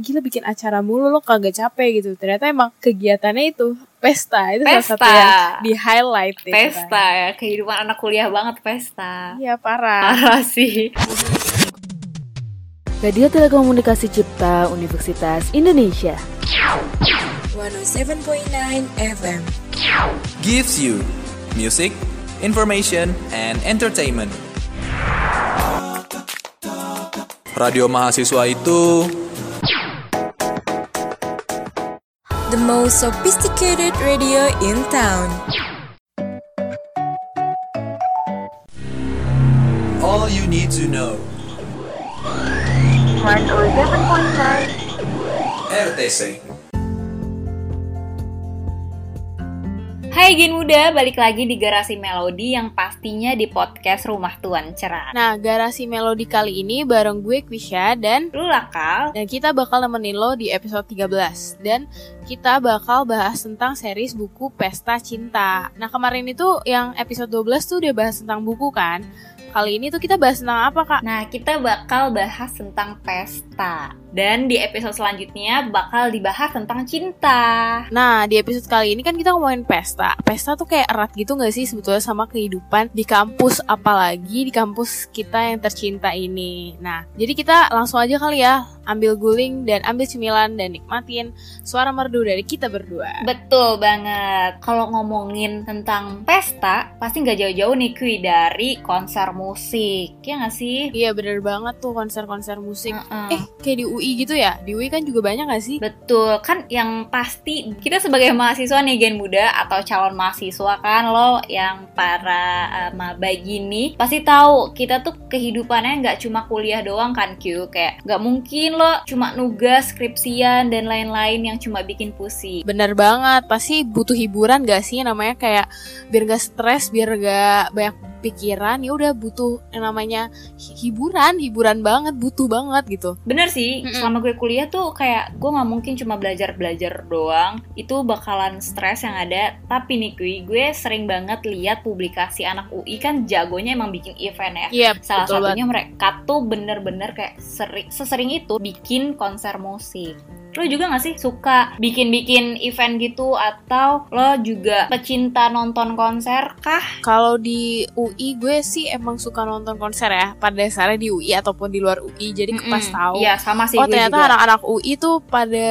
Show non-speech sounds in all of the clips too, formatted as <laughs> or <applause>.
gila bikin acara mulu lo kagak capek gitu ternyata emang kegiatannya itu pesta itu Pesta. salah satu yang di highlight gitu kan. Pesta ya, kehidupan anak kuliah banget pesta. iya parah Parah sih. Radio Telekomunikasi Cipta Universitas Indonesia. 107.9 FM. gives you music, information, and entertainment. Radio mahasiswa itu The most sophisticated radio in town. all you need to know. RTC. Hai Gen Muda, balik lagi di Garasi Melodi yang pastinya di podcast Rumah Tuan Cerah. nah garasi melodi kali ini bareng gue Kwisha dan Lu lakal, dan kita bakal nemenin lo di episode 13 dan kita bakal bahas tentang series buku Pesta Cinta. Nah, kemarin itu yang episode 12 tuh udah bahas tentang buku kan? Kali ini tuh kita bahas tentang apa, Kak? Nah, kita bakal bahas tentang pesta. Dan di episode selanjutnya bakal dibahas tentang cinta. Nah, di episode kali ini kan kita ngomongin pesta. Pesta tuh kayak erat gitu gak sih sebetulnya sama kehidupan di kampus, apalagi di kampus kita yang tercinta ini. Nah, jadi kita langsung aja kali ya, ambil guling dan ambil cemilan dan nikmatin suara merdu dari kita berdua. Betul banget. Kalau ngomongin tentang pesta, pasti nggak jauh-jauh nih Kui dari konser musik. Ya nggak sih? Iya bener banget tuh konser-konser musik. Heeh. Eh, kayak di UI gitu ya? Di UI kan juga banyak gak sih? Betul, kan yang pasti kita sebagai mahasiswa nih Gen Muda atau calon mahasiswa kan lo yang para uh, maba gini pasti tahu kita tuh kehidupannya nggak cuma kuliah doang kan Q kayak nggak mungkin lo cuma nugas skripsian dan lain-lain yang cuma bikin pusing. Bener banget, pasti butuh hiburan gak sih? Namanya kayak biar gak stres, biar gak banyak pikiran, ya udah butuh yang namanya hi- hiburan, hiburan banget, butuh banget gitu. Bener sih, Mm-mm. selama gue kuliah tuh kayak gue nggak mungkin cuma belajar-belajar doang. Itu bakalan stres yang ada. Tapi nih Kui, gue sering banget lihat publikasi anak UI kan jagonya emang bikin event ya. Iya, Salah satunya mereka tuh bener-bener kayak sering, sesering itu bikin konser musik. Lo juga gak sih suka bikin-bikin event gitu atau lo juga pecinta nonton konser kah? Kalau di UI gue sih emang suka nonton konser ya, pada dasarnya di UI ataupun di luar UI, jadi pas Mm-mm. tahu. Iya sama sih Oh ternyata anak-anak UI tuh pada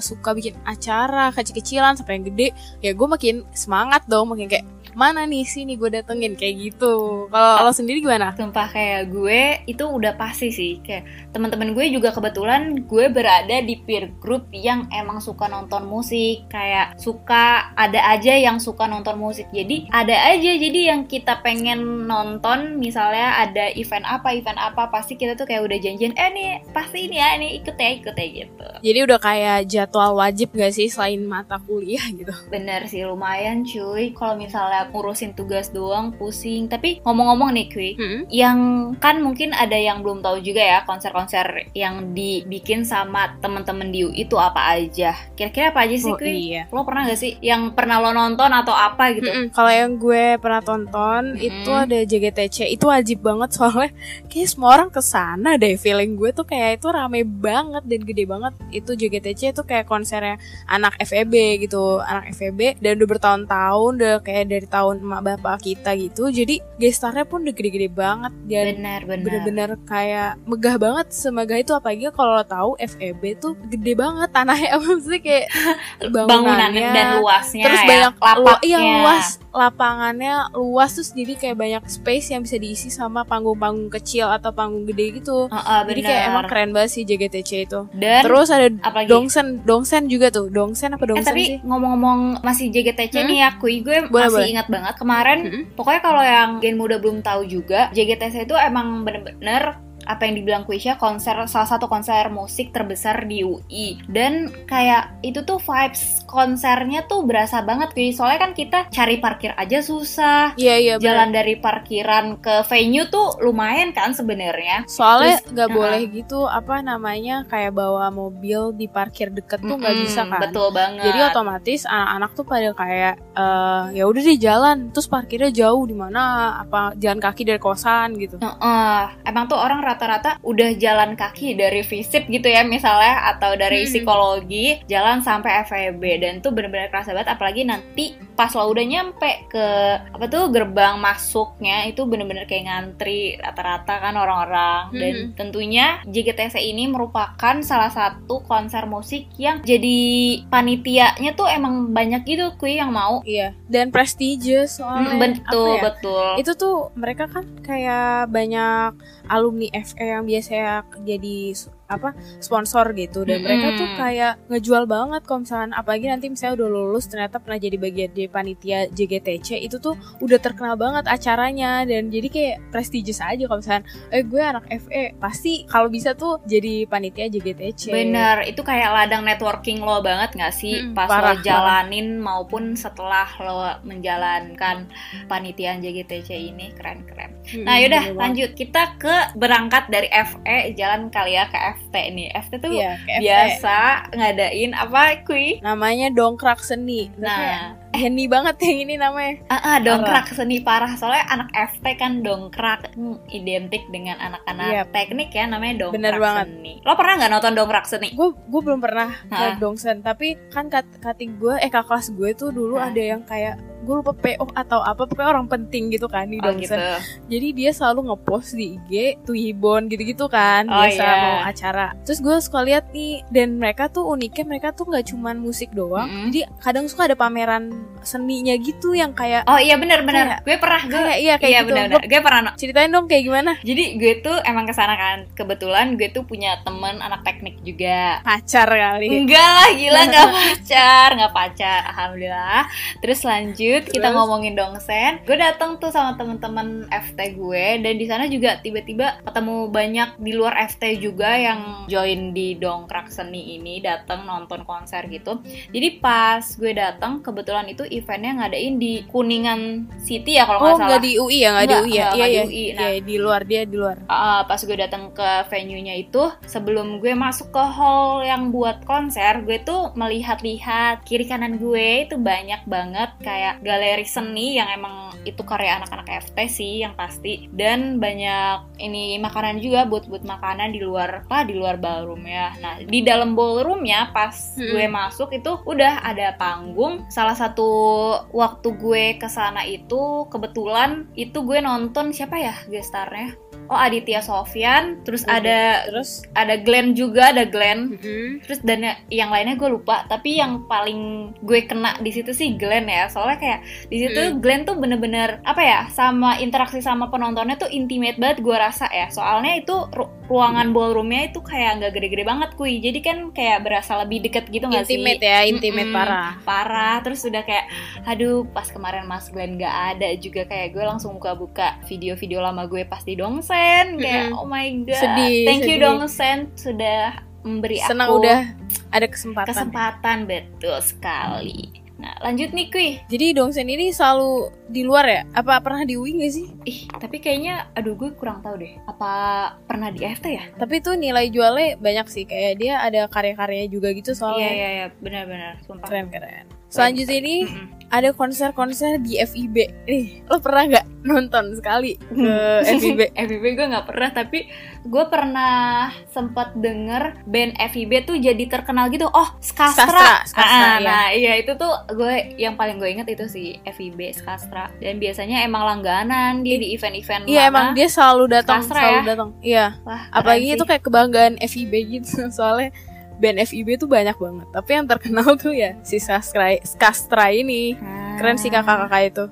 suka bikin acara kecil-kecilan sampai yang gede Ya gue makin semangat dong Makin kayak mana nih sini gue datengin? Kayak gitu. Kalau lo sendiri gimana? Sumpah kayak gue itu udah pasti sih. Kayak teman-teman gue juga kebetulan gue berada di peer group yang emang suka nonton musik. Kayak suka ada aja yang suka nonton musik. Jadi ada aja. Jadi yang kita pengen nonton misalnya ada event apa event apa pasti kita tuh kayak udah janjian eh nih pasti ini ya ini ikut ya ikut ya gitu. Jadi udah kayak jadwal wajib gak sih selain mata kuliah gitu? Bener sih lumayan cuy. Kalau misalnya ngurusin tugas doang pusing tapi ngomong-ngomong nih cuy Hmm? yang kan mungkin ada yang belum tahu juga ya konser-konser yang dibikin sama temen-temen di UI itu apa aja kira-kira apa aja sih Oh Kui? iya lo pernah gak sih yang pernah lo nonton atau apa gitu Mm-mm. Kalau yang gue pernah tonton Mm-mm. itu ada JGTC itu wajib banget soalnya kayak semua orang ke sana deh feeling gue tuh kayak itu rame banget dan gede banget itu JGTC itu kayak konsernya anak FEB gitu anak FEB dan udah bertahun-tahun udah kayak dari tahun emak bapak kita gitu jadi gestarnya pun udah gede-gede banget dan benar benar. bener-bener kayak megah banget semegah itu apalagi kalau lo tahu FEB tuh gede banget tanahnya. <laughs> Apa sih kayak bangunannya dan luasnya terus ya, banyak lu, lapaknya. iya luas lapangannya luas terus jadi kayak banyak space yang bisa diisi sama panggung-panggung kecil atau panggung gede gitu. Heeh, jadi benar. kayak emang keren banget sih JGTC itu. Dan terus ada apalagi? Dongsen Dongsen juga tuh. Dongsen apa Eh Dongsen tapi sih? ngomong-ngomong masih JGTC Hmm? nih ya, kui gue Boleh, masih boleh. ingat banget kemarin. Mm-mm. Pokoknya kalau yang Gen Muda belum tahu juga, JGTC itu emang bener-bener apa yang dibilang Kuisha konser salah satu konser musik terbesar di UI dan kayak itu tuh vibes konsernya tuh berasa banget kui soalnya kan kita cari parkir aja susah iya iya bener. jalan dari parkiran ke venue tuh lumayan kan sebenarnya soalnya nggak boleh gitu apa namanya kayak bawa mobil di parkir deket tuh nggak Mm-mm, bisa kan betul banget Jadi otomatis anak-anak tuh pada kayak eh ya udah di jalan, terus parkirnya jauh di mana? Apa jalan kaki dari kosan gitu? Heeh, emang tuh orang rata rata-rata udah jalan kaki dari FISIP gitu ya misalnya atau dari Hmm. psikologi jalan sampai FEB dan tuh bener-bener kerasa banget apalagi nanti pas lo udah nyampe ke apa tuh gerbang masuknya itu bener-bener kayak ngantri rata-rata kan orang-orang dan Mhm. tentunya JGTC ini merupakan salah satu konser musik yang jadi panitianya tuh emang banyak gitu kui yang mau Iya, dan prestigious soalnya. Hmm, betul ya? betul Itu tuh mereka kan kayak banyak alumni yang biasanya jadi s- apa sponsor gitu. Dan mereka tuh kayak ngejual banget kalau misalnya apalagi nanti misalnya udah lulus ternyata pernah jadi bagian di panitia JGTC itu tuh udah terkenal banget acaranya. Dan jadi kayak prestigious aja kalau misalnya eh gue anak FE pasti kalau bisa tuh jadi panitia JGTC Bener, itu kayak ladang networking lo banget gak sih? Mm, pas parah, lo jalanin maupun setelah lo menjalankan panitian JGTC ini keren-keren. Mm, Nah yaudah lanjut. Kita ke berangkat dari FE jalan kali ya ke FT nih. FT tuh FE. biasa ngadain apa kui? namanya dongkrak seni Nah, Henny banget yang ini namanya ah, ah, dongkrak seni parah soalnya anak FT kan dongkrak hmm, identik dengan anak-anak Iya. teknik ya namanya dongkrak Bener banget. seni. Lo pernah nggak nonton dongkrak seni? gue gue belum pernah ke? Dongsen tapi kan kat, kating gue eh kakak kelas gue tuh dulu Hah? ada yang kayak gue lupa PO atau apa pokoknya orang penting gitu kan di Oh Dongsen gitu. jadi dia selalu ngepost di IG Tuibon gitu-gitu kan Oh, biasa iya. mau acara terus gue suka lihat nih dan mereka tuh uniknya mereka tuh nggak cuman musik doang Mm-mm. jadi kadang suka ada pameran seninya gitu yang kayak Oh iya benar-benar. Kayak- Gue pernah gue kayak iya kayak iya gitu benar-benar. Gue pernah no- ceritain dong kayak gimana Jadi gue tuh emang ke sana kan. Kebetulan gue tuh punya temen anak teknik juga. pacar kali Enggak lah, gila <laughs> nggak pacar, nggak pacar, alhamdulillah. Terus lanjut kita Terus? ngomongin dongsen. Gue datang tuh sama temen-temen FT gue dan di sana juga tiba-tiba ketemu banyak di luar FT juga yang join di dongkrak seni ini, datang nonton konser gitu. Jadi pas gue datang, kebetulan itu eventnya ngadain di Kuningan City ya kalau oh nggak salah. nggak di UI ya nggak di UI ya iya iya UI. Nah, di luar dia di luar Uh, pas gue datang ke venue-nya itu sebelum gue masuk ke hall yang buat konser gue tuh melihat-lihat kiri kanan gue itu banyak banget kayak galeri seni yang emang itu karya anak-anak FT sih yang pasti dan banyak ini makanan juga buat-buat makanan di luar lah di luar ballroom ya nah di dalam ballroomnya pas Hmm. gue masuk itu udah ada panggung salah satu waktu gue ke sana itu kebetulan itu gue nonton siapa ya gestarnya oh Aditya Sofyan terus Iya, ada terus? ada Glenn juga ada Glenn. Mm-mm. terus dan yang lainnya gue lupa tapi yang paling gue kena di situ sih Glenn ya. Soalnya kayak di situ Hmm. Glenn tuh bener-bener apa ya sama interaksi sama penontonnya tuh intimate banget gue rasa ya. Soalnya itu ru- ruangan ballroomnya itu kayak nggak gede-gede banget kui. Jadi kan kayak berasa lebih deket gitu nggak sih? Intimate ya intimate Mm-mm. parah. Parah. Terus udah kayak aduh pas kemarin Mas Glenn gak ada juga kayak gue langsung buka-buka video-video lama gue pas di Dongsen kayak Mm-mm. oh my god. Sedih, thank you sedih. Dongsen sudah memberi senang aku udah ada kesempatan. kesempatan betul sekali. Nah lanjut nih Kui. Jadi Dongsen ini selalu di luar ya? Apa pernah di UI gak sih? Ih tapi kayaknya aduh gue kurang tahu deh. Apa pernah di FT ya? Tapi tuh nilai jualnya banyak sih. Kayak dia ada karya-karyanya juga gitu iya soalnya iya iya. Benar-benar sumpah. Keren keren selanjutnya ini ada konser-konser di FIB nih lo pernah nggak nonton sekali ke FIB <laughs> FIB gue nggak pernah tapi gue pernah sempat denger band FIB tuh jadi terkenal gitu. Oh Skastra, Skastra, Skastra, Ah, iya. nah iya itu tuh gue yang paling gue inget itu sih FIB Skastra. Dan biasanya emang langganan dia di event-event iya emang dia selalu datang selalu ya? datang. Iya. Wah, apalagi sih. itu kayak kebanggaan FIB gitu <laughs> soalnya band FIB tuh banyak banget. Tapi yang terkenal <laughs> tuh ya si Skastra, Skastra ini. Ah, keren sih kakak-kakak itu.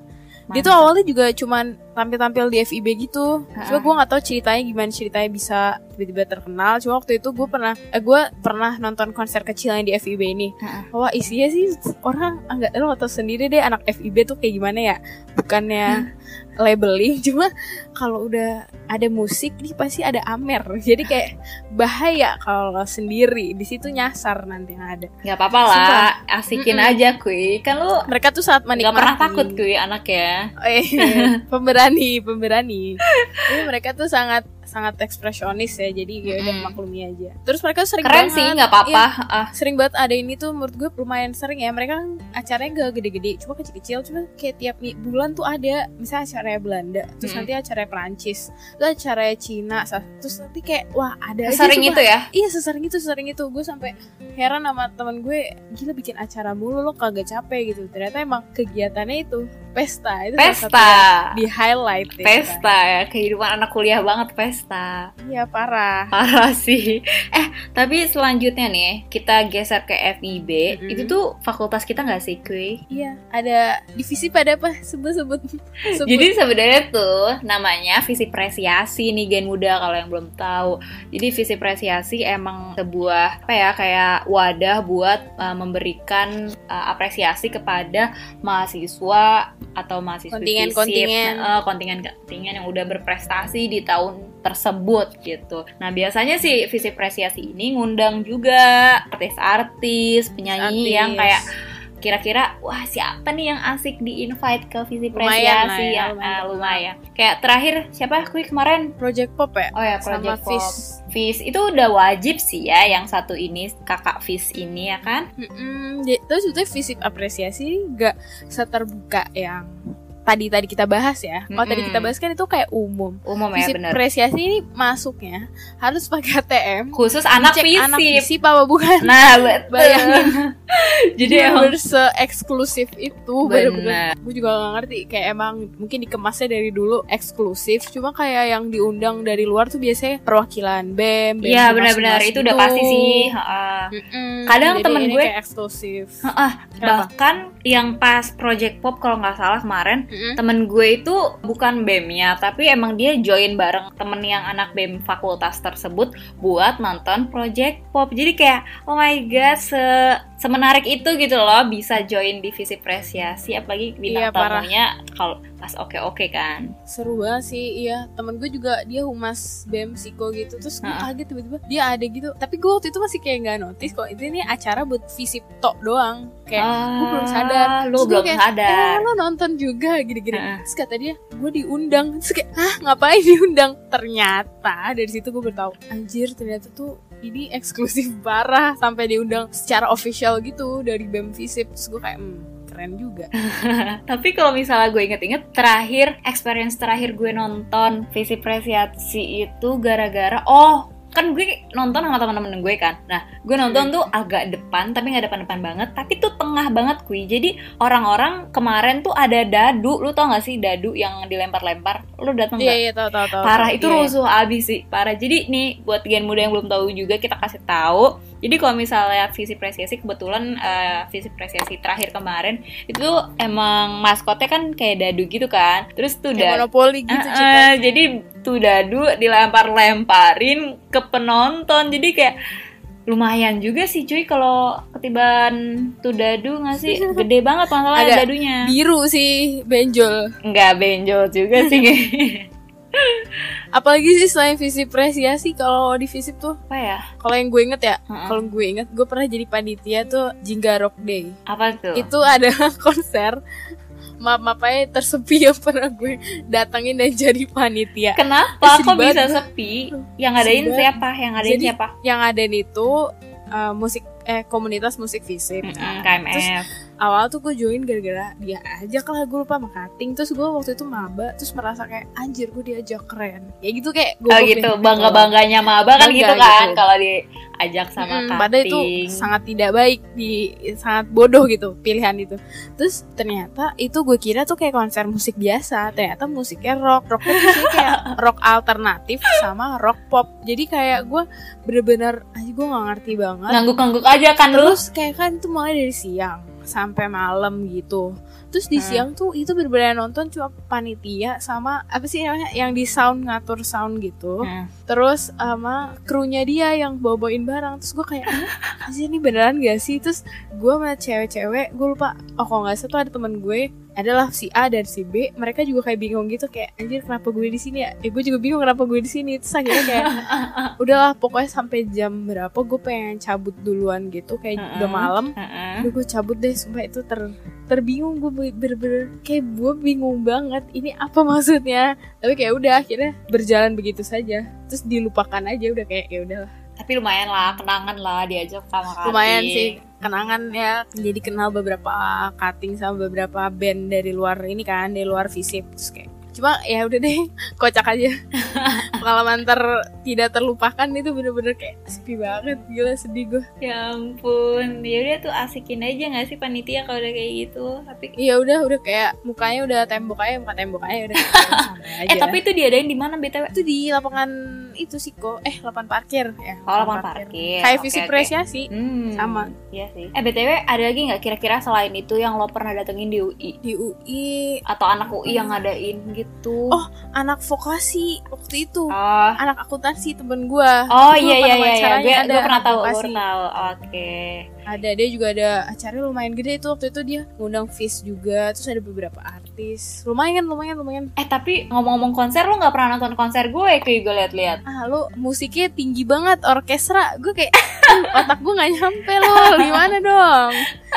Dia tuh mantap. awalnya juga cuman tampil-tampil di FIB gitu. Cuma Ha-ha. gue nggak tahu ceritanya gimana ceritanya bisa tiba-tiba terkenal. Cuma waktu itu gue pernah eh, gue pernah nonton konser kecilnya di FIB ini. Ha-ha. wah isinya sih orang enggak lo tau sendiri deh anak FIB tuh kayak gimana ya? Bukannya labeling. <laughs> Cuma kalau udah ada musik nih pasti ada amer. <laughs> Jadi kayak bahaya kalau sendiri. Di situ nyasar nanti yang ada. Nggak apa-apa lah. Sumpah. asikin Mm-mm. aja kui. Kan lu mereka tuh saat nggak menikmati. pernah takut kui anak ya Eh, pemberani <laughs> pemberani pemberani. Jadi mereka tuh sangat sangat ekspresionis ya jadi ya udah Mm-mm. maklumi aja terus mereka sering Keren banget sih, nggak apa-apa. Iya, Ah, sering banget ada ini tuh menurut gue lumayan sering ya mereka kan acaranya gak gede-gede cuma kecil-kecil cuma kayak tiap bulan tuh ada misalnya acaranya Belanda terus nanti acaranya Perancis terus acaranya Cina terus nanti kayak wah ada sering itu ya. Iya sesering itu sesering itu gue sampai heran sama temen gue gila bikin acara mulu lo kagak capek gitu ternyata emang kegiatannya itu pesta itu Pesta. di highlight Pesta ya, kehidupan anak kuliah banget pesta. iya parah Parah sih. Eh, tapi selanjutnya nih, kita geser ke FIB. Mm-mm. Itu tuh fakultas kita nggak sih, Kui? iya ada divisi pada apa sebut sebut <laughs> sebut Jadi sebenarnya tuh namanya visi presiasi nih Gen Muda kalau yang belum tahu. Jadi visi presiasi emang sebuah apa ya kayak wadah buat uh, memberikan uh, apresiasi kepada mahasiswa atau mahasiswa Kontingen-kontingen. kontingen-kontingen yang udah berprestasi di tahun tersebut gitu. Nah biasanya sih visi presiasi ini ngundang juga artis-artis, penyanyi Artis. yang kayak kira-kira wah siapa nih yang asik di invite ke visi Lumayan presiasi lah ya, yang lumayan. ah, lumayan. Kayak terakhir siapa kui kemarin? project pop ya Oh ya sama Project Pop. Fizz. Fizz itu udah wajib sih ya yang satu ini kakak Fizz ini ya kan? Mm-mm, jadi- terus sebetulnya fisik apresiasi gak seterbuka yang tadi tadi kita bahas ya. Kalau tadi Mm-mm. kita bahas kan itu kayak umum. Umum ya Fisik bener. apresiasi ini masuknya harus pakai ATM. Khusus anak Fizz. anak fisip apa bukan? Nah betul. <laughs> Bayangin. <laughs> Jadi emang emang se-eksklusif itu Bener. bener-bener Gue juga gak ngerti Kayak emang mungkin dikemasnya dari dulu eksklusif Cuma kayak yang diundang dari luar tuh biasanya perwakilan BEM Iya benar-benar itu udah pasti sih. heeh. Mm-mm. Kadang Jadi temen gue- kayak eksklusif Heeh, Kenapa? bahkan yang pas Project Pop kalau nggak salah kemarin Mm-mm. temen gue itu bukan BEM-nya tapi emang dia join bareng temen yang anak BEM fakultas tersebut buat nonton Project Pop jadi kayak oh my god se semenarik itu gitu loh bisa join divisi presiasi apalagi bintang Iya, tamunya kalau pas oke oke kan. Seru banget sih iya. Temen gue juga dia humas bem psiko gitu. Terus gue Heeh. kaget tiba-tiba dia ada gitu. Tapi gue waktu itu masih kayak nggak notice kok. Itu ini acara buat visip tok doang. Kayak gue belum sadar. Ah, lu Terus belum kayak, sadar. "Eh, lo nonton juga gini-gini. Heeh. terus kata dia gue diundang. Terus kayak ah ngapain diundang? Ternyata dari situ gue bertahu anjir ternyata tuh ini <laughs> eksklusif parah sampai diundang secara official gitu dari bem visip. Terus gue kayak hmm, keren juga. <laughs> Tapi kalau misalnya gue inget-inget terakhir experience terakhir gue nonton visi presiasi itu gara-gara oh kan gue nonton sama teman-teman gue kan. Nah, gue nonton tuh agak depan tapi nggak depan-depan banget, tapi tuh tengah banget kui. Jadi orang-orang kemarin tuh ada dadu, lu tau gak sih dadu yang dilempar-lempar? Lu datang iya nggak? iya tahu tahu tahu Parah itu Iya, iya. rusuh abis sih, parah. Jadi nih buat gen muda yang belum tahu juga kita kasih tahu. Jadi kalau misalnya visi presiasi kebetulan eh, visi presiasi terakhir kemarin itu emang maskotnya kan kayak dadu gitu kan. Terus tuh dadu monopoli gitu Cita. eh, jadi tuh dadu dilempar-lemparin ke penonton. Jadi kayak lumayan juga sih cuy kalau ketiban tuh dadu nggak sih <laughs> gede banget masalah dadunya biru sih benjol nggak benjol juga sih <laughs> apalagi sih selain visi presiasi kalau di visip tuh apa ya kalau yang gue inget ya Heeh. kalau gue inget gue pernah jadi panitia tuh Jingga Rock Day apa tuh itu adalah <laughs> konser maaf maaf aja tersepi yang pernah gue datangin dan jadi panitia Kenapa Sedih kok bisa sepi? Yang ngadain Sedih siapa? Yang ngadain Jadi, siapa? yang ada itu eh, musik eh komunitas musik visip Mm-mm, Nah, KMF. terus awal tuh gue join gara-gara dia aja lah gue lupa sama cutting terus gue waktu itu maba terus merasa kayak anjir gue diajak keren. Ya gitu kayak gue oh gitu, bangga bangganya maba kan Bangga gitu kan gitu. kalau diajak sama Mm, cutting. padahal itu sangat tidak baik di sangat bodoh gitu pilihan itu. Terus ternyata itu gue kira tuh kayak konser musik biasa ternyata musiknya rock. Rocknya tuh kayak- kayak <laughs> rock alternatif sama rock pop. Jadi kayak gue bener-bener aja gue nggak ngerti banget. Ngangguk-ngangguk aja kan lu. terus kayak kan itu mulai dari siang sampai malam gitu. Terus di Hmm. siang tuh itu bener-bener nonton cuma panitia sama apa sih namanya yang di sound ngatur sound gitu. Hmm. terus sama krunya dia yang bawa bawain barang. Terus gue kayak "Hah, anjir ini beneran gak sih? Terus gue sama cewek-cewek gue lupa oh kalau nggak salah tuh ada temen gue adalah si A dan si B mereka juga kayak bingung gitu kayak anjir kenapa gue di sini ya? Eh gue juga bingung kenapa gue di sini. Terus akhirnya kayak <laughs> udahlah pokoknya sampai jam berapa gue pengen cabut duluan gitu. Kayak Mm-mm. udah malam Heeh. Udah gue cabut deh sumpah itu ter terbingung gue bener-bener kayak gue bingung banget ini apa maksudnya? Tapi kayak udah akhirnya berjalan begitu saja. Terus dilupakan aja udah kayak ya udahlah Tapi lumayan lah, kenangan lah diajak sama Kating. lumayan sih kenangan ya jadi kenal beberapa cutting sama beberapa band dari luar ini kan dari luar visip terus kayak cuma ya udah deh <laughs> kocak aja <laughs> pengalaman ter tidak terlupakan itu bener-bener kayak sepi banget gila sedih gue Ya ampun, ya udah tuh asikin aja gak sih panitia kalau udah kayak gitu. Tapi iya udah udah kayak mukanya udah tembok aja muka tembok aja udah kayak <laughs> aja eh tapi itu diadain di mana BTW? itu di lapangan itu sih kok eh lapangan parkir ya Oh, lapangan parkir. kayak Oke, visi oke. apresiasi Hmm, Sama. Iya sih. Eh BTW ada lagi nggak kira-kira selain itu yang lo pernah datengin di UI di UI atau anak UI yang ngadain gitu? Oh, anak vokasi waktu itu Oh, anak akuntansi temen gua Oh Itu iya iya iya, iya. wawancaranya gue gue pernah tahu, gue pernah. Oke. Ada dia juga ada acara lumayan gede itu waktu itu dia ngundang Fish juga terus ada beberapa artis lumayan lumayan lumayan Eh tapi ngomong-ngomong konser lo nggak pernah nonton konser gue kayak gue liat-liat. ah lu musiknya tinggi banget orkestra gue kayak otak gue nggak nyampe lo gimana dong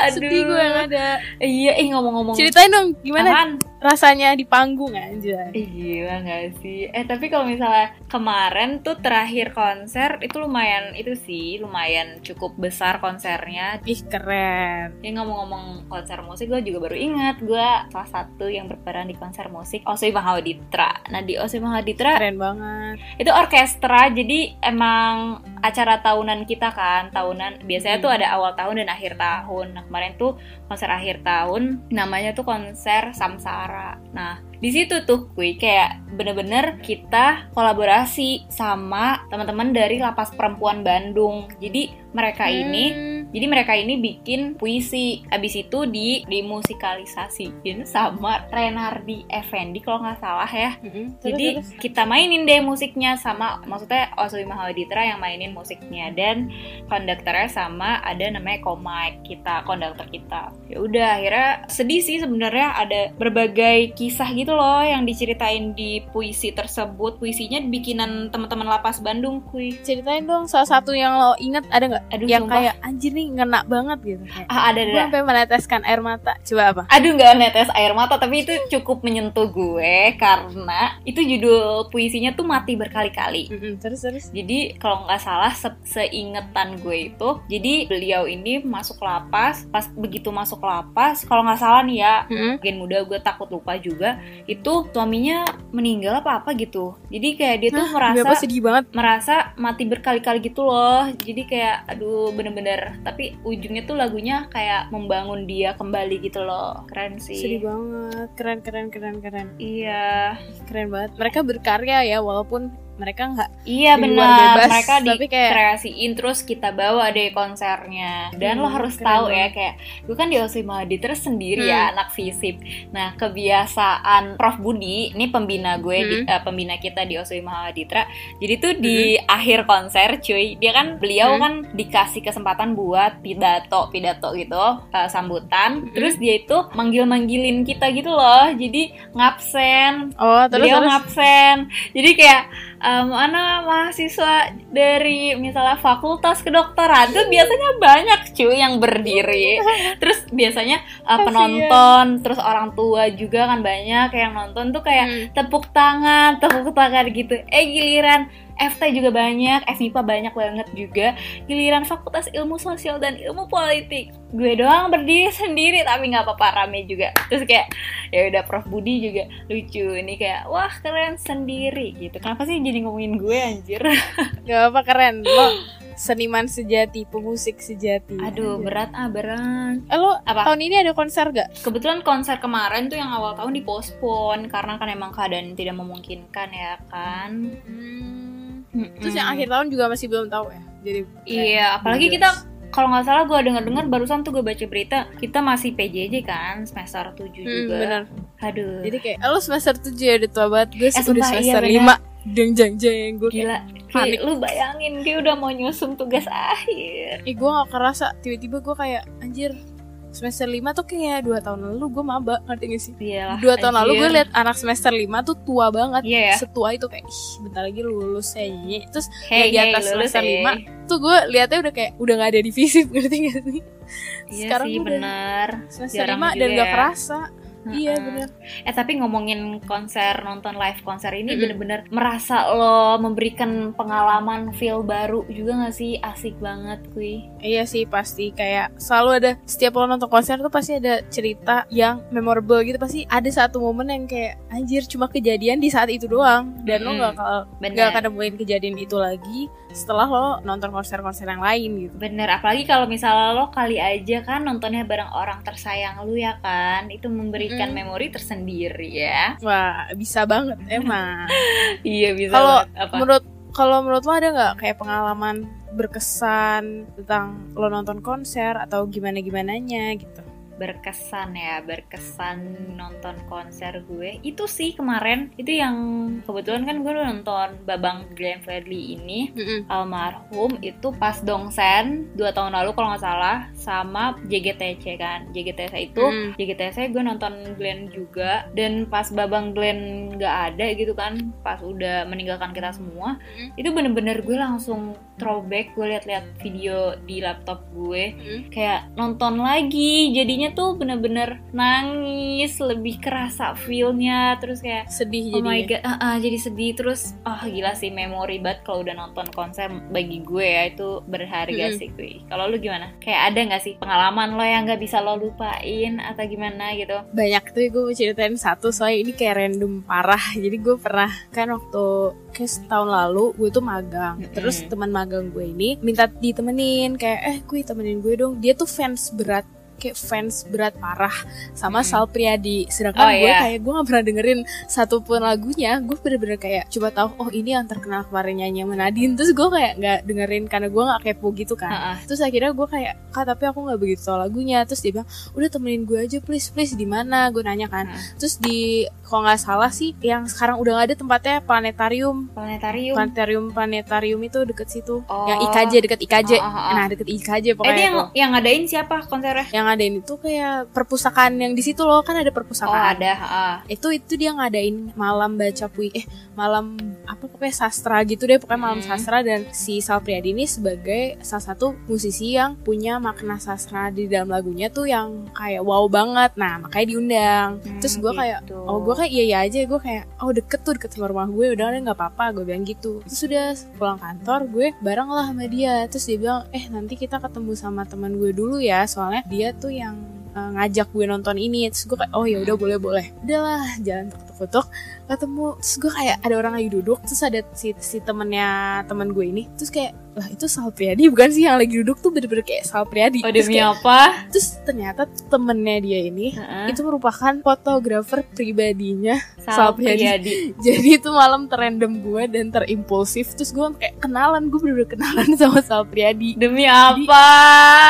sedih gue yang ada Iya, eh ngomong-ngomong. ceritain dong gimana Apaan? rasanya di panggung aja Ih, gila gak sih? Eh tapi kalau misalnya kemarin tuh terakhir konser itu lumayan itu sih lumayan cukup besar konsernya. Ih keren. Ya ngomong-ngomong konser musik gue juga baru ingat gue salah satu yang berperan di konser musik Osui Mahawaditra. Nah di Osui Mahawaditra keren banget. itu orkestra jadi emang acara tahunan kita kan tahunan biasanya tuh ada awal tahun dan akhir tahun. Nah kemarin tuh konser akhir tahun namanya tuh konser Samsara. Nah di situ tuh kui kayak bener-bener kita kolaborasi sama teman-teman dari lapas perempuan Bandung. Jadi mereka ini Hmm. Jadi mereka ini bikin puisi abis itu di dimusikalisasiin sama Renardi Effendi kalau nggak salah ya. Terus, jadi terus. kita mainin deh musiknya sama maksudnya Oswi Mahawaditra yang mainin musiknya dan konduktornya sama ada namanya Komike kita konduktor kita. Ya udah akhirnya sedih sih sebenarnya ada berbagai kisah gitu loh yang diceritain di puisi tersebut. Puisinya bikinan teman-teman lapas Bandung kui. ceritain dong salah satu yang lo inget ada nggak Aduh yang sumpah. kayak anjir nih ngena banget gitu kayak ah ada gue ada. sampai meneteskan air mata coba apa Aduh nggak netes air mata tapi itu cukup menyentuh gue karena itu judul puisinya tuh mati berkali-kali. Mm-mm, terus terus Jadi kalau nggak salah se- seingetan gue itu, jadi beliau ini masuk lapas, pas begitu masuk lapas, kalau nggak salah nih ya, Mm-mm. gen muda gue takut lupa juga, itu suaminya meninggal apa apa gitu. Jadi kayak dia tuh Demi merasa sedih banget merasa mati berkali-kali gitu loh. Jadi kayak aduh bener-bener, tapi ujungnya tuh lagunya kayak membangun dia kembali gitu loh. Keren sih. sedih banget keren keren keren keren Iya. keren banget mereka berkarya ya walaupun mereka nggak Iya benar, bebas, mereka tapi kayak- dikreasiin terus kita bawa deh konsernya. Dan lo Hmm, harus keren tahu ya kayak gue kan di Oswi Mahaditra sendiri Hmm. ya anak fisip. Nah kebiasaan Prof Budi, ini pembina gue, di- Hmm. eh, pembina kita di Oswi Mahaditra. Jadi tuh di akhir konser cuy, dia kan beliau Hmm. kan dikasih kesempatan buat pidato pidato gitu eh, sambutan. Hmm. Terus dia itu manggil manggilin kita gitu loh. Jadi ngabsen, oh terus beliau terus ngabsen jadi kayak um, mana mahasiswa dari misalnya fakultas kedokteran tuh biasanya banyak cuy yang berdiri <laughs> terus biasanya uh, Kasian. penonton terus orang tua juga kan banyak yang nonton tuh kayak Hmm. tepuk tangan tepuk tangan gitu eh giliran FT juga banyak, FMIPA banyak banget juga. Giliran Fakultas Ilmu Sosial dan Ilmu Politik. Gue doang berdiri <laughs> sendiri tapi nggak apa-apa rame juga. Terus kayak ya udah Prof Budi juga lucu. Ini kayak wah keren sendiri gitu. Kenapa sih jadi ngomongin gue anjir? <laughs> Gak apa keren. Lo seniman sejati pemusik sejati. Aduh berat ah berat. Eh, lo Apa? tahun ini ada konser gak Kebetulan konser kemarin tuh yang awal tahun dipospon Karena kan emang keadaan tidak memungkinkan ya kan? Hmm. Terus yang akhir tahun juga masih belum tahu ya jadi Iya, apalagi kita kalau nggak salah gue denger-dengar barusan tuh gue baca berita kita masih PJJ kan semester 7 Hmm, juga. bener Aduh. jadi kayak lo semester 7 ya udah tua banget gue Eh, udah sumpah, iya, semester bener. 5 deng jeng jeng gue gila. panik. Kayak lu bayangin kayak udah mau nyusun tugas akhir. Eh gue gak kerasa Tiba-tiba gue kayak Anjir semester 5 tuh kayak dua tahun lalu gue maba ngerti gak sih Iyalah, dua tahun lalu gue liat anak semester 5 tuh tua banget Iya ya. setua itu kayak ih bentar lagi lulus ya Nyi." terus Hey, di hey, atas lulus, semester hey. lima, tuh gue liatnya udah kayak udah gak ada divisi <laughs> ngerti gak sih Iya Sekarang sih bener. semester Jarang 5 dan gak ya. Iya bener Eh tapi ngomongin konser nonton live konser ini Mm-mm. bener-bener merasa lo memberikan pengalaman feel baru juga gak sih asik banget kui. Iya sih pasti kayak selalu ada setiap lo nonton konser tuh pasti ada cerita yang memorable gitu pasti ada satu momen yang kayak anjir cuma kejadian di saat itu doang dan lo Mm-mm. nggak kalau Bener. nggak akan nemuin kejadian itu lagi setelah lo nonton konser-konser yang lain gitu. Bener, apalagi kalau misalnya lo kali aja kan nontonnya bareng orang tersayang lu ya kan, itu memberikan Mm. memori tersendiri ya. Wah bisa banget emang. <laughs> Iya bisa. Kalau menurut kalau menurut lo ada nggak kayak pengalaman berkesan tentang lo nonton konser atau gimana gimananya gitu? Berkesan ya berkesan nonton konser gue. Itu sih kemarin itu yang kebetulan kan gue nonton Babang Glenn Fredly ini almarhum itu pas Dongsen dua tahun lalu kalau nggak salah sama JGTC kan JGTC itu. Mm. JGTC gue nonton Glenn juga dan pas Babang Glenn nggak ada gitu kan pas udah meninggalkan kita semua Mm. itu bener-bener gue langsung throwback gue liat-liat video di laptop gue. Kayak nonton lagi jadinya tuh bener-bener nangis lebih kerasa feelnya terus kayak Sedih oh my jadi. god ah, ah, jadi sedih terus ah gila sih memori banget kalau udah nonton konser bagi gue ya itu berharga Mm-mm. sih gue kalau lu gimana kayak ada nggak sih pengalaman lo yang nggak bisa lo lupain atau gimana gitu banyak tuh gue mau ceritain satu soalnya ini kayak random parah jadi gue pernah kan waktu kayak setahun lalu gue tuh magang Mm-mm. terus teman magang gue ini minta ditemenin kayak eh gue temenin gue dong dia tuh fans berat kayak fans berat parah sama Mm-mm. Sal Priadi. Sedangkan Oh, gue iya. kayak gue gak pernah dengerin satupun lagunya. Gue bener-bener kayak coba tahu oh ini yang terkenal kemarin nyanyi sama Nadine. Terus gue kayak nggak dengerin karena gue nggak kepo gitu kan. Ah. terus akhirnya gue kayak kak tapi aku nggak begitu tahu lagunya. Terus dia bilang udah temenin gue aja please please di mana? Gue nanya kan. Hmm. terus di kalau nggak salah sih yang sekarang udah nggak ada tempatnya planetarium. Planetarium? Planetarium planetarium itu deket situ. Oh. yang IKJ deket IKJ ah. nah deket IKJ eh, pokoknya ini yang yang ngadain siapa konsernya? Yang ngadain itu kayak perpustakaan yang di situ loh kan ada oh perpustakaan ada ah. itu itu dia ngadain malam baca puisi eh malam apa pokoknya sastra gitu deh pokoknya malam Hmm. sastra. Dan si Sal Priadi ini sebagai salah satu musisi yang punya makna sastra di dalam lagunya tuh yang kayak wow banget. Nah makanya diundang. Hmm, terus gue kayak gitu. oh gue kayak iya iya aja. Gue kayak oh deket tuh deket sama rumah gue. Udah nggak apa-apa. Gue bilang gitu. Terus udah pulang kantor gue bareng lah sama dia. Terus dia bilang eh nanti kita ketemu sama teman gue dulu ya. Soalnya dia tuh yang uh, ngajak gue nonton ini. Terus gue kayak oh ya udah boleh boleh. Udahlah jalan tuk-tuk ketemu terus gue kayak ada orang lagi duduk terus ada si si temennya teman gue ini terus kayak lah itu Sal Priadi bukan sih yang lagi duduk tuh bener-bener kayak Sal Priadi oh terus, demi kayak- apa terus ternyata temennya dia ini Heeh. itu merupakan fotografer pribadinya Sal Sal Priadi. Priadi. <laughs> jadi itu malam terrandom gue dan terimpulsif terus gue kayak kenalan gue bener-bener kenalan <laughs> sama Sal Priadi Demi apa?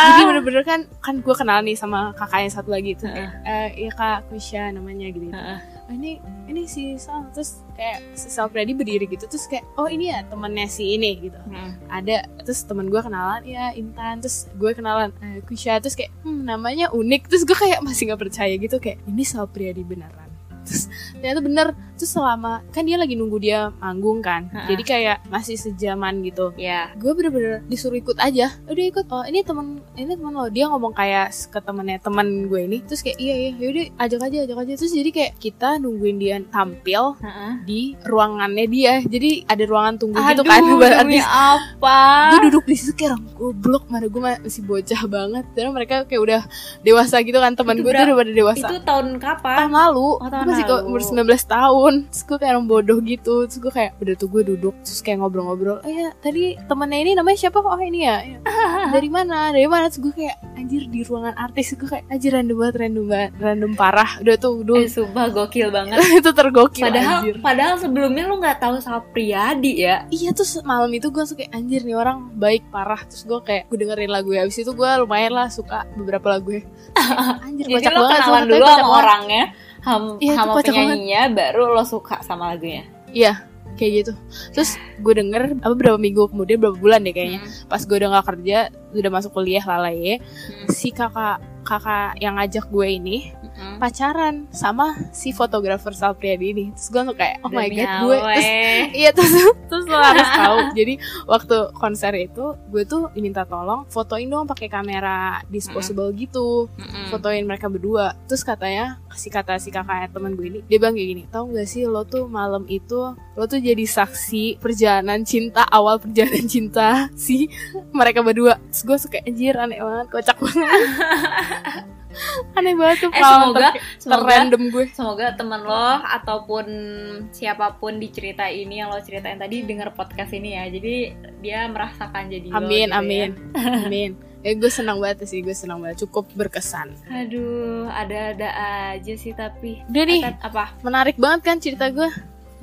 jadi bener-bener kan kan gue kenal nih sama kakaknya satu lagi itu Heeh. eh iya kak Kusya namanya gitu, -gitu. Heeh. "Oh, ini ini si Sal. Terus kayak si Sal Priadi berdiri gitu terus kayak oh ini ya temennya si ini gitu. Hmm. ada terus temen gue kenalan ya Intan. Terus gue kenalan eh, Kusya terus kayak hmm, namanya unik. Terus gue kayak masih nggak percaya gitu kayak ini Sal Priadi beneran. Terus ternyata bener terus selama kan dia lagi nunggu dia manggung kan. Ha-ha. jadi kayak masih sejaman gitu. Ya. gue bener-bener disuruh ikut aja. Udah ikut. Oh ini temen ini temen lo. Dia ngomong kayak ke temennya temen gue ini. Terus kayak iya iya yaudah ajak aja ajak aja. Terus jadi kayak kita nungguin dia tampil Heeh. di ruangannya dia. Jadi ada ruangan tunggu gitu kan Aduh, buat demi artis. apa? gue duduk di situ kayak orang goblok mana gue masih bocah banget. Dan mereka kayak udah dewasa gitu kan teman Itu gue tuh udah pada dewasa. Itu tahun kapan? tahun lalu. Oh, tahun gue masih lalu. umur 19 tahun terus gue kayak orang bodoh gitu. Terus gue kayak udah tuh gue duduk. Terus kayak ngobrol-ngobrol oh ya tadi temennya ini namanya siapa oh ini ya? Ya. <laughs> dari mana? Dari mana? Terus gue kayak anjir di ruangan artis. Gue kayak anjir random banget random banget random parah. Udah tuh Eh, dulu sumpah gokil banget. <laughs> itu tergokil Padahal anjir. padahal sebelumnya lu nggak tahu Sal Priadi ya. Iya terus malam itu gue suka kayak anjir nih orang baik parah. Terus gue kayak gue dengerin lagu ya. Abis itu gue lumayan lah suka beberapa lagu <laughs> anjir Jadi kocak lo banget kenalan dulu sama orangnya, ham, itu sama banget. penyanyinya, baru lo suka sama lagunya. Iya kayak gitu terus gue denger apa berapa minggu kemudian berapa bulan deh kayaknya Hmm. pas gue udah nggak kerja udah masuk kuliah lalai Hmm. si kakak kakak yang ngajak gue ini Mm-mm. pacaran sama si fotografer Sal Priadi ini. Terus gue tuh kayak oh my Demi god gue terus <laughs> iya terus <laughs> terus lo harus tahu. Jadi waktu konser itu gue tuh diminta tolong fotoin dong pakai kamera disposable gitu. Mm-mm. fotoin mereka berdua. Terus katanya si kata si kakak teman gue ini dia bilang kayak gini tau gak sih lo tuh malam itu lo tuh jadi saksi perjalanan cinta awal perjalanan cinta <laughs> si mereka berdua. Terus gue suka anjir aneh banget kocak banget aneh banget tuh Eh, semoga semoga terrandom gue. semoga temen lo ataupun siapa pun di cerita ini yang lo ceritain tadi denger podcast ini ya. Jadi dia merasakan jadi lo amin gitu ya. amin. <laughs> Amin. Ya gue senang banget sih gue senang banget. Cukup berkesan. Aduh ada-ada aja sih tapi udah nih. Eh, apa? Menarik banget kan cerita gue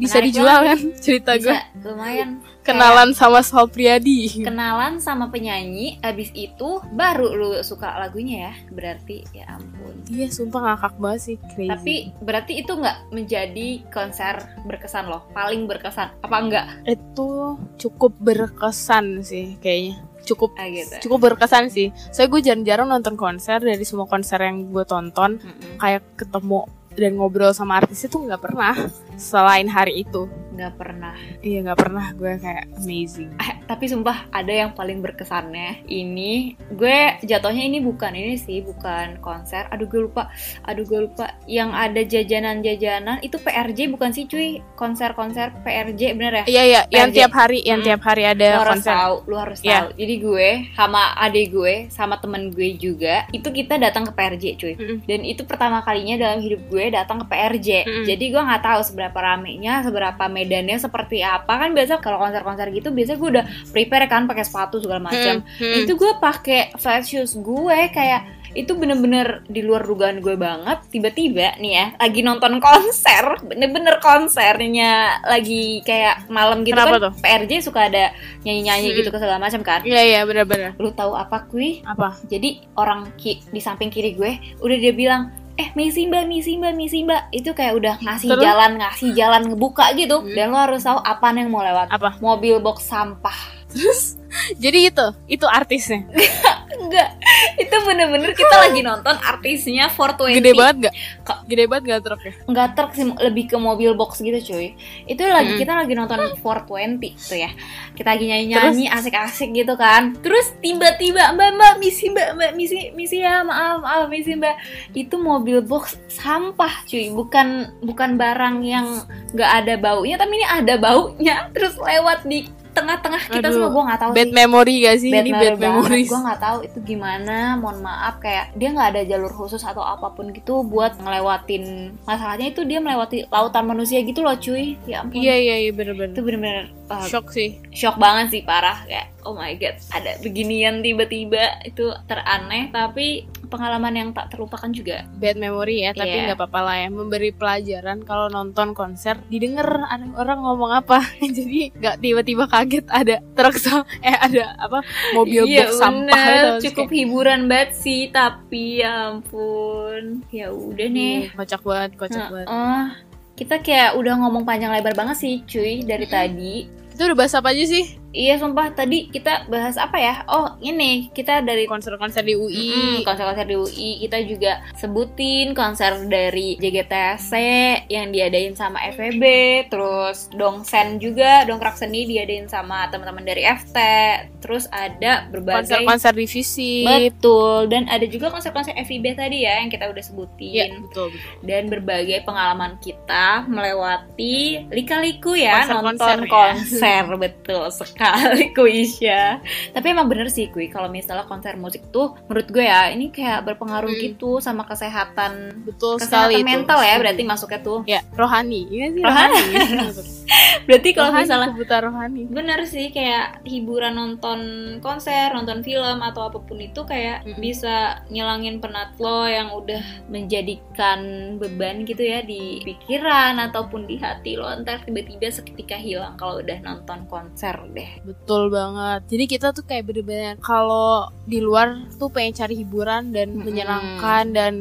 bisa Menarik dijual kan cerita gue lumayan. Kenalan sama Sal Priadi kenalan sama penyanyi abis itu baru lu suka lagunya ya? Berarti ya ampun. Iya sumpah ngakak banget sih. Crazy. Tapi berarti itu nggak menjadi konser berkesan loh? Paling berkesan apa enggak? Itu cukup berkesan sih kayaknya. Cukup ah gitu. cukup berkesan sih. Saya gue jarang-jarang nonton konser dari semua konser yang gue tonton. Mm-mm. kayak ketemu dan ngobrol sama artis itu nggak pernah selain hari itu nggak pernah. Iya nggak pernah. Gue kayak amazing. Eh, tapi sumpah ada yang paling berkesannya. Ini gue jatuhnya ini bukan ini sih bukan konser. Aduh gue lupa. Aduh gue lupa. Yang ada jajanan-jajanan itu PRJ bukan sih cuy? Konser-konser PRJ bener ya? Iya iya. Yang PRJ. tiap hari yang Hmm. tiap hari lu ada harus konser. tahu lu harus Iya. tahu. Jadi gue sama adik gue sama temen gue juga itu kita datang ke PRJ cuy. Mm-mm. dan itu pertama kalinya dalam hidup gue datang ke PRJ Mm-mm. jadi gue nggak tahu seberapa ramenya seberapa medannya seperti apa? Kan biasa kalau konser-konser gitu biasa gue udah prepare kan pakai sepatu segala macam. Mm, mm. itu gue pakai flat shoes gue kayak itu bener-bener di luar dugaan gue banget. Tiba-tiba nih ya lagi nonton konser bener-bener konsernya lagi kayak malam gitu Kenapa kan tuh? PRJ suka ada nyanyi-nyanyi Hmm. gitu ke segala macam kan. Iya iya benar-benar lu tahu apa kui? Apa? Jadi orang ki- di samping kiri gue udah dia bilang eh misi mbak misi mbak misi mbak itu kayak udah ngasih Terus? jalan ngasih jalan ngebuka gitu. Hmm. dan lo harus tahu apa yang mau lewat. Apa? Mobil box sampah jadi itu itu artisnya. <laughs> Enggak. Itu bener-bener kita <laughs> lagi nonton artisnya 420 gede banget gak Kak. gede banget gak truknya nggak truk sih lebih ke mobil box gitu cuy. Itu lagi Mm. kita lagi nonton <laughs> 420 tuh ya. Kita lagi nyanyi nyanyi asik-asik gitu kan. Terus tiba-tiba mbak mbak misi mbak mbak misi misi ya maaf maaf misi mbak. Itu mobil box sampah cuy. Bukan bukan barang yang nggak ada baunya tapi ini ada baunya. Terus lewat di tengah-tengah kita Aduh, semua gue nggak tahu bad sih. memory gak sih? Ini bad memories gue nggak tahu itu gimana mohon maaf. Kayak dia nggak ada jalur khusus atau apa pun gitu buat ngelewatin. Masalahnya itu dia melewati lautan manusia gitu loh cuy. Ya ampun. Iya iya iya bener-bener. Itu bener-bener uh, shock sih. shock banget sih parah kayak oh my god ada beginian tiba-tiba itu teraneh. Tapi pengalaman yang tak terlupakan juga. Bad memory ya tapi Iya. nggak apa-apa lah ya. Memberi pelajaran kalau nonton konser didengar ada orang ngomong apa. <laughs> Jadi nggak tiba-tiba kaget ada truk sama eh ada apa mobil Iya, box sampah bener. gitu. Terus cukup kayak, hiburan banget sih tapi ya ampun. Ya udah nih. "Ih, kocak banget kocak banget. Heeh. kita kayak udah ngomong panjang lebar banget sih cuy dari tadi. Itu udah bahas apa aja sih Iya sumpah tadi kita bahas apa ya? Oh ini kita dari konser-konser di UI Mm, konser-konser di UI kita juga sebutin konser dari JGTC yang diadain sama FEB terus Dongsen juga Dongkrak Seni diadain sama teman-teman dari FT terus ada berbagai konser-konser divisi betul dan ada juga konser-konser FIB tadi ya yang kita udah sebutin. Betul betul. Dan berbagai pengalaman kita melewati lika-liku ya Konser-konser nonton ya. konser betul <laughs> sekali <laughs> Kuisya tapi emang bener sih Kui. Kalau misalnya konser musik tuh menurut gue ya ini kayak berpengaruh Hmm. gitu sama kesehatan betul kesehatan sekali itu. mental ya berarti masuknya tuh. Ya rohani. Iya sih Rohani. rohani. <laughs> Berarti kalau misalnya kebutuhan rohani. Bener sih kayak hiburan nonton konser nonton film atau apa pun itu kayak Mm-mm. bisa ngilangin penat lo yang udah menjadikan beban gitu ya di pikiran ataupun di hati lo. Ntar tiba-tiba seketika hilang kalau udah nonton konser deh Betul banget. Jadi kita tuh kayak bener-bener kalau di luar tuh pengen cari hiburan dan Mm-mm. menyenangkan dan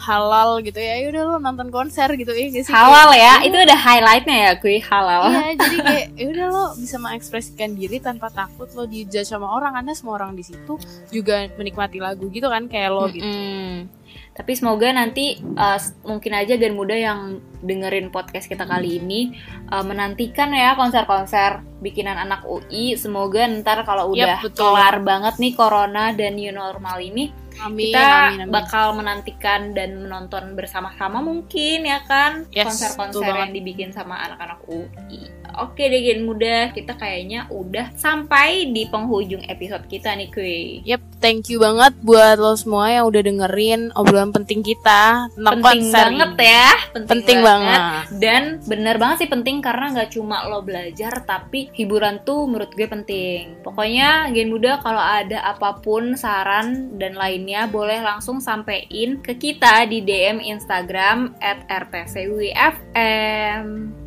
halal gitu ya ya udah lo nonton konser gitu ya gak sih halal Kayak, ya itu udah highlightnya ya kui halal Iya, jadi kayak ya udah lo bisa mengekspresikan diri tanpa takut lo dijudge sama orang karena semua orang di situ juga menikmati lagu gitu kan kayak lo gitu. Mm-mm. Tapi semoga nanti uh, mungkin aja Gen Muda yang dengerin podcast kita kali ini uh, menantikan ya konser-konser bikinan anak UI. Semoga ntar kalau udah betul. kelar banget nih corona dan new normal ini, Amin, kita amin, amin. bakal menantikan dan menonton bersama-sama mungkin ya kan Yes, konser-konser banget. yang dibikin sama anak-anak UI. Oke deh Gen Muda, kita kayaknya udah sampai di penghujung episode kita nih kuy. Yep, thank you banget buat lo semua yang udah dengerin obrolan penting kita tentang penting konser banget ya. Penting banget. dan bener banget sih penting karena nggak cuma lo belajar tapi hiburan tuh menurut gue penting. Pokoknya gen muda kalau ada apa pun saran dan lainnya boleh langsung sampein ke kita di DM Instagram at rtcwfm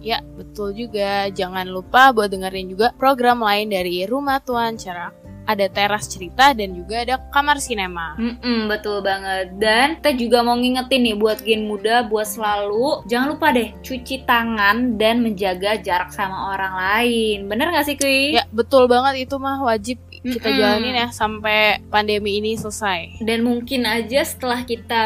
Ya, betul juga. Jangan lupa buat dengerin juga program lain dari Rumah Tuan Cerak. Ada teras cerita dan juga ada kamar sinema. Mm-mm, betul banget dan kita juga mau ngingetin nih buat gen muda buat selalu jangan lupa deh cuci tangan dan menjaga jarak sama orang lain bener gak sih Kui? Ya, betul banget itu mah wajib kita Mm-mm. jalanin ya sampai pandemi ini selesai. Dan mungkin aja setelah kita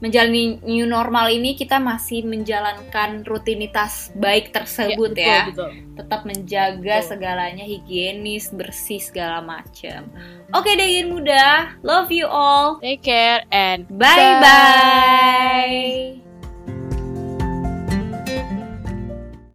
menjalani new normal ini kita masih menjalankan rutinitas baik tersebut betul, ya. betul. Tetap menjaga Betul. segalanya higienis, bersih segala macam. Oke Yin Muda, love you all. Take care and Bye bye.